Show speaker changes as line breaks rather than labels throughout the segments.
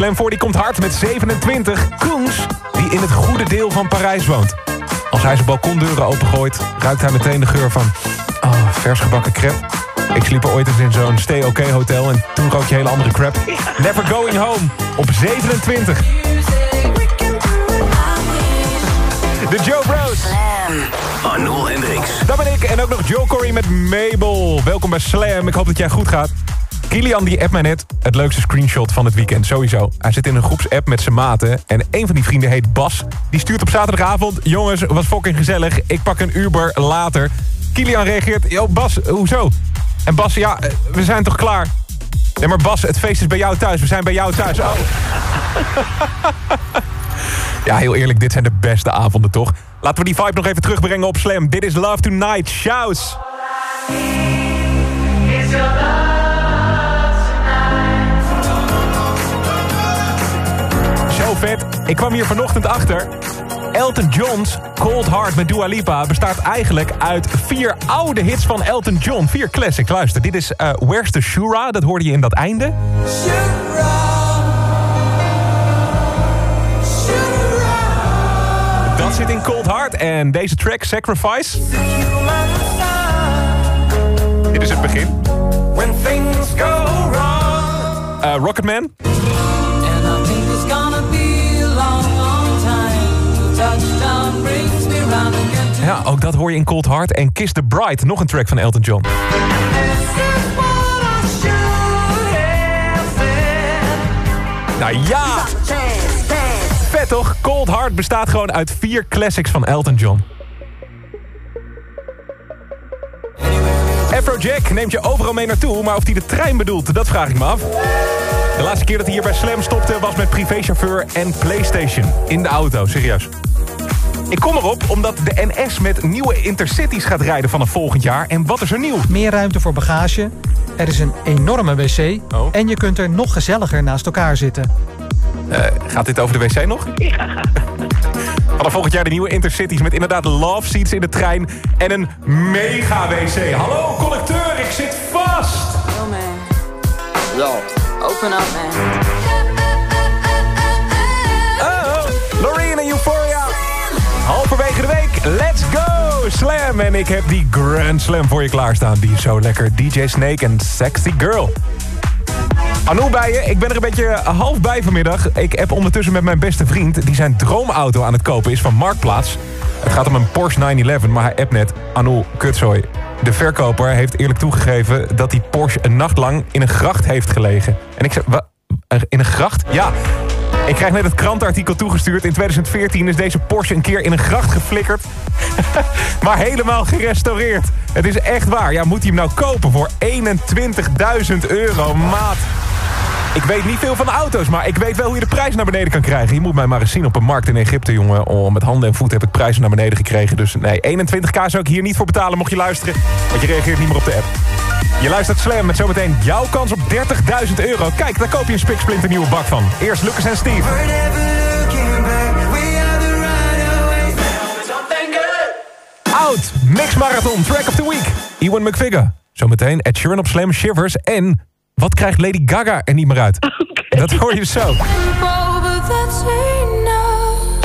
Slam 40 komt hard met 27. Koens, die in het goede deel van Parijs woont. Als hij zijn balkondeuren opengooit, ruikt hij meteen de geur van... Oh, vers gebakken crepe. Ik sliep er ooit eens in zo'n stay OK hotel en toen rook je hele andere crap. Never Going Home op 27. De Joe Bros.
Arnold Hendricks.
Dat ben ik en ook nog Joe Corey met Mabel. Welkom bij Slam, ik hoop dat jij goed gaat. Kilian die appt mij net het leukste screenshot van het weekend, sowieso. Hij zit in een groepsapp met zijn maten en een van die vrienden heet Bas. Die stuurt op zaterdagavond, jongens, was fucking gezellig, ik pak een Uber later. Kilian reageert, yo Bas, hoezo? En Bas, ja, eh, we zijn toch klaar? Nee, maar Bas, het feest is bij jou thuis, we zijn bij jou thuis. Oh. Ja, heel eerlijk, dit zijn de beste avonden, toch? Laten we die vibe nog even terugbrengen op Slam. Dit is Love Tonight, Shouts. Ik kwam hier vanochtend achter. Elton John's Cold Heart met Dua Lipa bestaat eigenlijk uit vier oude hits van Elton John. Vier classics. Luister, dit is eh, Where's the Shura? Dat hoorde je in dat einde. Dat zit in Cold Heart. En deze track, Sacrifice. Dit is het begin.
When things go wrong.
Eh, Rocketman. Ja, ook dat hoor je in Cold Heart. En Kiss the Bride, nog een track van Elton John. Nou ja! Vet toch? Cold Heart bestaat gewoon uit vier classics van Elton John. Afrojack neemt je overal mee naartoe, maar of hij de trein bedoelt, dat vraag ik me af. De laatste keer dat hij hier bij Slam stopte was met privéchauffeur en Playstation. In de auto, serieus. Ik kom erop omdat de NS met nieuwe intercities gaat rijden vanaf volgend jaar. En wat is er nieuw?
Meer ruimte voor bagage. Er is een enorme wc.
Oh.
En je kunt er nog gezelliger naast elkaar zitten.
Eh, gaat dit over de wc nog? Ja. Vanaf volgend jaar de nieuwe Intercities met inderdaad love seats in de trein en een mega wc. Hallo, collecteur, ik zit vast!
Yo, man. Yo, open up, man.
Slam! En ik heb die Grand Slam voor je klaarstaan. Die is zo lekker. DJ Snake en Sexy Girl. Anouk bij je. Ik ben er een beetje half bij vanmiddag. Ik heb ondertussen met mijn beste vriend... die zijn droomauto aan het kopen is van Marktplaats. Het gaat om een Porsche 911, maar hij appt net... Anouk, kutzooi. De verkoper heeft eerlijk toegegeven... dat die Porsche een nacht lang in een gracht heeft gelegen. En ik. "Wa- In een gracht? Ja. Ik krijg net het krantenartikel toegestuurd. In 2014 is deze Porsche een keer in een gracht geflikkerd. maar helemaal gerestaureerd. Het is echt waar. Ja, moet hij hem nou kopen voor 21.000 euro, maat? Ik weet niet veel van auto's, maar ik weet wel hoe je de prijs naar beneden kan krijgen. Je moet mij maar eens zien op een markt in Egypte, jongen. Oh, met handen en voeten heb ik prijzen naar beneden gekregen. Dus nee, 21k zou ik hier niet voor betalen mocht je luisteren. Want je reageert niet meer op de app. Je luistert Slam met zometeen jouw kans op 30.000 euro. Kijk, daar koop je een spiksplinter nieuwe bak van. Eerst Lucas en Steve.
We're never looking back. We are the runaways. Something good.
Oud, Mix Marathon, Track of the Week. Ewan McVigor. Zometeen Ed Sheeran op Slam Shivers. En wat krijgt Lady Gaga er niet meer uit? Dat hoor je zo.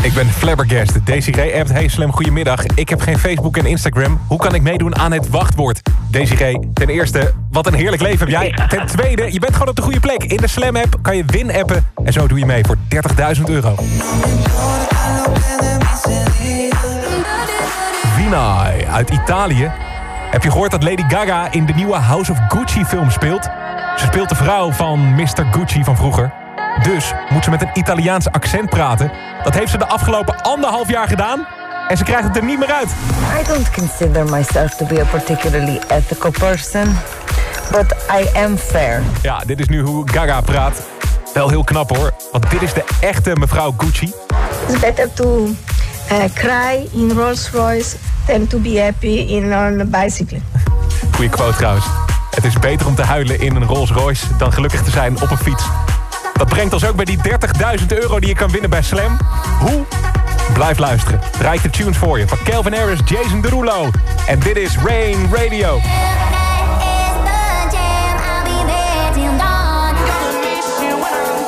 Ik ben flabbergasted. Desiree appt, hey Slam, goedemiddag. Ik heb geen Facebook en Instagram. Hoe kan ik meedoen aan het wachtwoord? Desiree, ten eerste, wat een heerlijk leven heb jij. Ten tweede, je bent gewoon op de goede plek. In de Slam-app kan je win-appen. En zo doe je mee voor 30.000 euro. Vinay uit Italië. Heb je gehoord dat Lady Gaga in de nieuwe House of Gucci film speelt? Ze speelt de vrouw van Mr. Gucci van vroeger. Dus moet ze met een Italiaans accent praten. Dat heeft ze de afgelopen anderhalf jaar gedaan. En ze krijgt het er niet meer uit.
I don't consider myself to be a particularly ethical person, but I am fair.
Ja, dit is nu hoe Gaga praat. Wel heel knap hoor. Want dit is de echte mevrouw Gucci.
It's better to uh, cry in Rolls Royce than to be happy in on a bicycle.
Goeie quote trouwens. Het is beter om te huilen in een Rolls Royce dan gelukkig te zijn op een fiets. Dat brengt ons ook bij die 30.000 euro die je kan winnen bij Slam. Hoe? Blijf luisteren. Draai de tunes voor je van Calvin Harris, Jason Derulo. En dit is Rain Radio.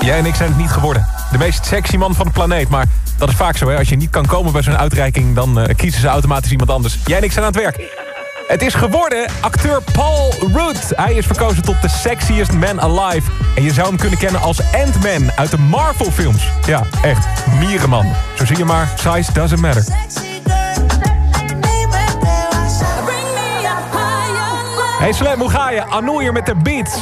Jij en ik zijn het niet geworden. De meest sexy man van de planeet. Maar dat is vaak zo, hè. Als je niet kan komen bij zo'n uitreiking... dan eh, kiezen ze automatisch iemand anders. Jij en ik zijn aan het werk. Het is geworden acteur Paul Rudd. Hij is verkozen tot de sexiest man alive. En je zou hem kunnen kennen als Ant-Man uit de Marvel-films. Ja, echt. Mierenman. Zo zie je maar, size doesn't matter. Hey Slam, hoe ga je? Anouk hier met de beats.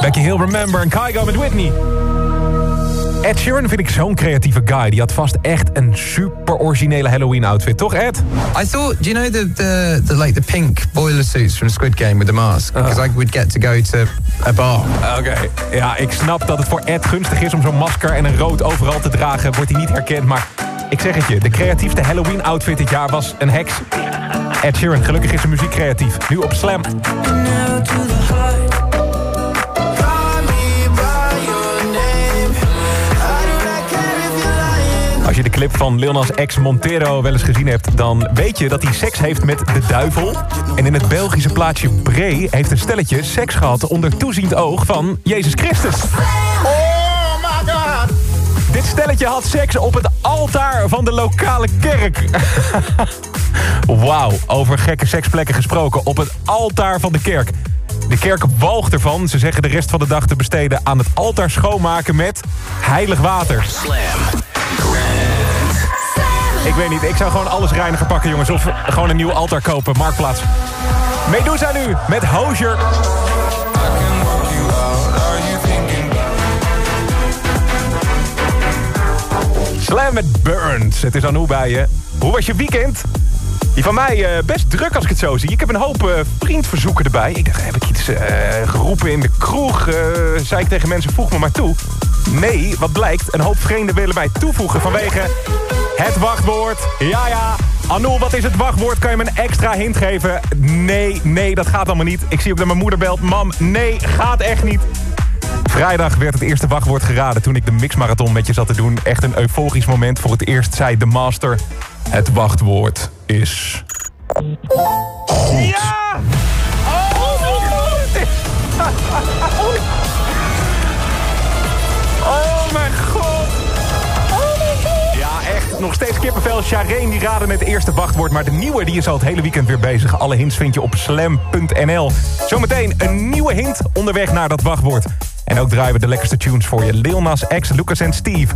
Becky Hill, Remember en Kygo met Whitney. Ed Sheeran vind ik zo'n creatieve guy. Die had vast echt een super originele Halloween outfit, toch Ed?
I thought, do you know the, the, the like the pink boiler suits from Squid Game with the mask? Because I would get to go to a bar.
Oké, ja, ik snap dat het voor Ed gunstig is om zo'n masker en een rood overal te dragen. Wordt hij niet herkend, maar ik zeg het je. De creatiefste Halloween outfit dit jaar was een heks. Ed Sheeran, gelukkig is zijn muziek creatief. Nu op Slam. Als je de clip van Lil Nas X Montero wel eens gezien hebt... dan weet je dat hij seks heeft met de duivel. En in het Belgische plaatsje Bree heeft een stelletje seks gehad... onder toeziend oog van Jezus Christus. Oh my god! Dit stelletje had seks op het altaar van de lokale kerk. Wauw, over gekke seksplekken gesproken. Op het altaar van de kerk. De kerk walgt ervan. Ze zeggen de rest van de dag te besteden aan het altaar schoonmaken met heilig water.
Slam.
Ik weet niet, ik zou gewoon alles reiniger pakken, jongens. Of gewoon een nieuw altaar kopen, Marktplaats. Medusa nu, met Hozier. Slam met Burns. Het is Anouk bij je. Hoe was je weekend? Die van mij eh, best druk als ik het zo zie. Ik heb een hoop eh, vriendverzoeken erbij. Ik dacht, heb ik iets eh, geroepen in de kroeg? Zei ik tegen mensen, voeg me maar toe. Nee, wat blijkt, een hoop vreemden willen mij toevoegen vanwege het wachtwoord. Ja, ja. Anouk, wat is het wachtwoord? Kan je me een extra hint geven? Nee, nee, dat gaat allemaal niet. Ik zie ook dat mijn moeder belt. Mam, nee, gaat echt niet. Vrijdag werd het eerste wachtwoord geraden toen ik de mixmarathon met je zat te doen. Echt een euforisch moment. Voor het eerst zei de master... Het wachtwoord is... Goed. Ja! Oh Nog steeds kippenvel. Chareen die raden met het eerste wachtwoord. Maar de nieuwe die is al het hele weekend weer bezig. Alle hints vind je op slam.nl. Zometeen een nieuwe hint onderweg naar dat wachtwoord. En ook draaien we de lekkerste tunes voor je. Lil Nas X, Lucas en Steve.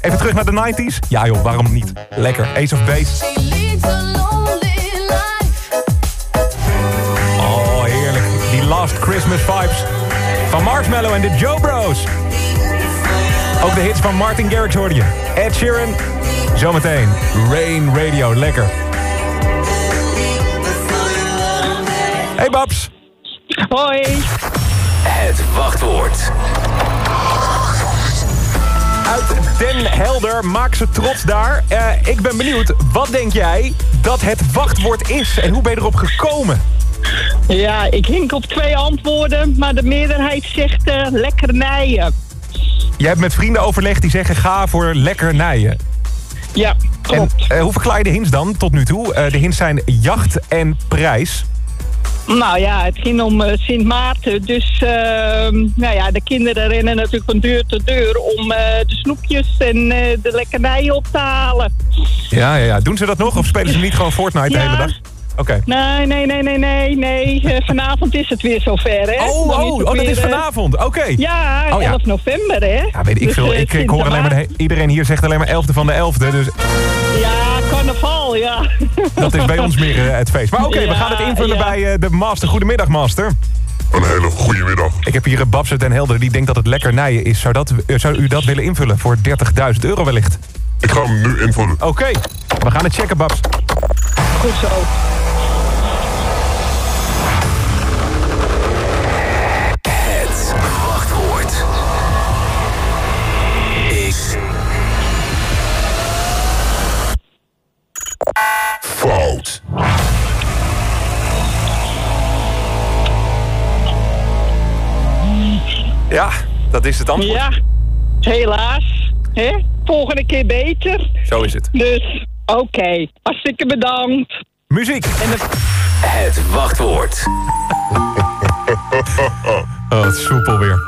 Even terug naar de 90s? Ja joh, waarom niet? Lekker. Ace of Base. Oh, heerlijk. Die Last Christmas vibes. Van Marshmallow en de Joe Bros. Ook de hits van Martin Garrix hoorde je. Ed Sheeran. Zometeen. Rain Radio. Lekker. Hey Babs.
Hoi.
Het wachtwoord.
Uit Den Helder. Maak ze trots daar. Eh, ik ben benieuwd. Wat denk jij dat het wachtwoord is? En hoe ben je erop gekomen?
Ja, ik hink op twee antwoorden, maar de meerderheid zegt eh lekkernijen.
Jij hebt met vrienden overlegd die zeggen ga voor lekkernijen.
Ja,
En
klopt.
eh, hoe verklaar je de hints dan tot nu toe? Eh, de hints zijn jacht en prijs.
Nou ja, het ging om eh, Sint Maarten, dus ehm, nou ja, de kinderen rennen natuurlijk van deur tot deur om de snoepjes en de lekkernijen op te halen.
Ja, ja, ja. Doen ze dat nog of spelen ze niet gewoon Fortnite de hele dag? Oké.
Nee, nee, nee, nee, nee, nee. Eh, vanavond is het weer zover, hè?
Oh,
Dan
oh, oh, dat is
eh,
vanavond. Oké.
Ja,
Oh, ja.
11 november, hè?
Ja, weet ik
Dus,
veel.
eh,
Ik, ik hoor alleen maar iedereen hier zegt alleen maar 11e van de 11e. Dus
Ja, carnaval, ja.
dat is bij ons meer het feest. Maar oké, we
Ja,
gaan het invullen
ja.
bij eh, de master. Goedemiddag, master.
Een hele goede middag.
Ik heb hier een Babs uit Den Helder die denkt dat het lekkernijen is. Zou, dat, zou u dat willen invullen voor 30.000 euro wellicht?
Ik ga hem nu invullen.
Oké, we gaan het checken, Babs.
Goed zo.
Ja, dat is het antwoord.
Ja, helaas. Hè? Volgende keer beter.
Zo is het.
Dus, oké. Hartstikke bedankt.
Muziek.
En het,
het wachtwoord.
Oh, wat soepel weer.